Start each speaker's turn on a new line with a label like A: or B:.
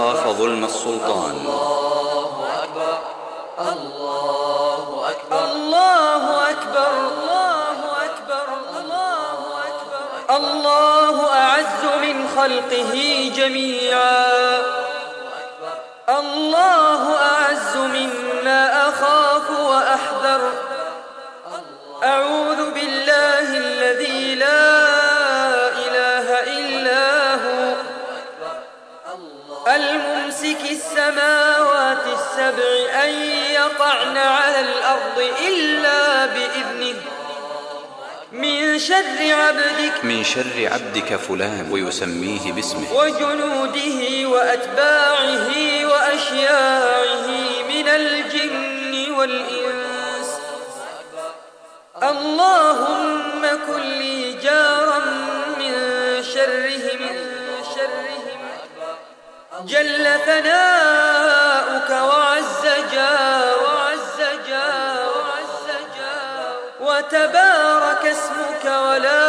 A: أخاف ظلم السلطان.
B: الله أكبر الله أكبر
C: الله أكبر الله أكبر الله أكبر الله أعز من خلقه جميعا. الممسك السماوات السبع أن يقعن على الأرض إلا بإذنه. من شر عبدك
A: من شر عبدك فلان ويسميه باسمه.
C: وجنوده وأتباعه وأشياعه من الجن والإنس. اللهم كن لي جارا من شرهم شرهم جل ثناؤك وعز جار وتبارك اسمك ولا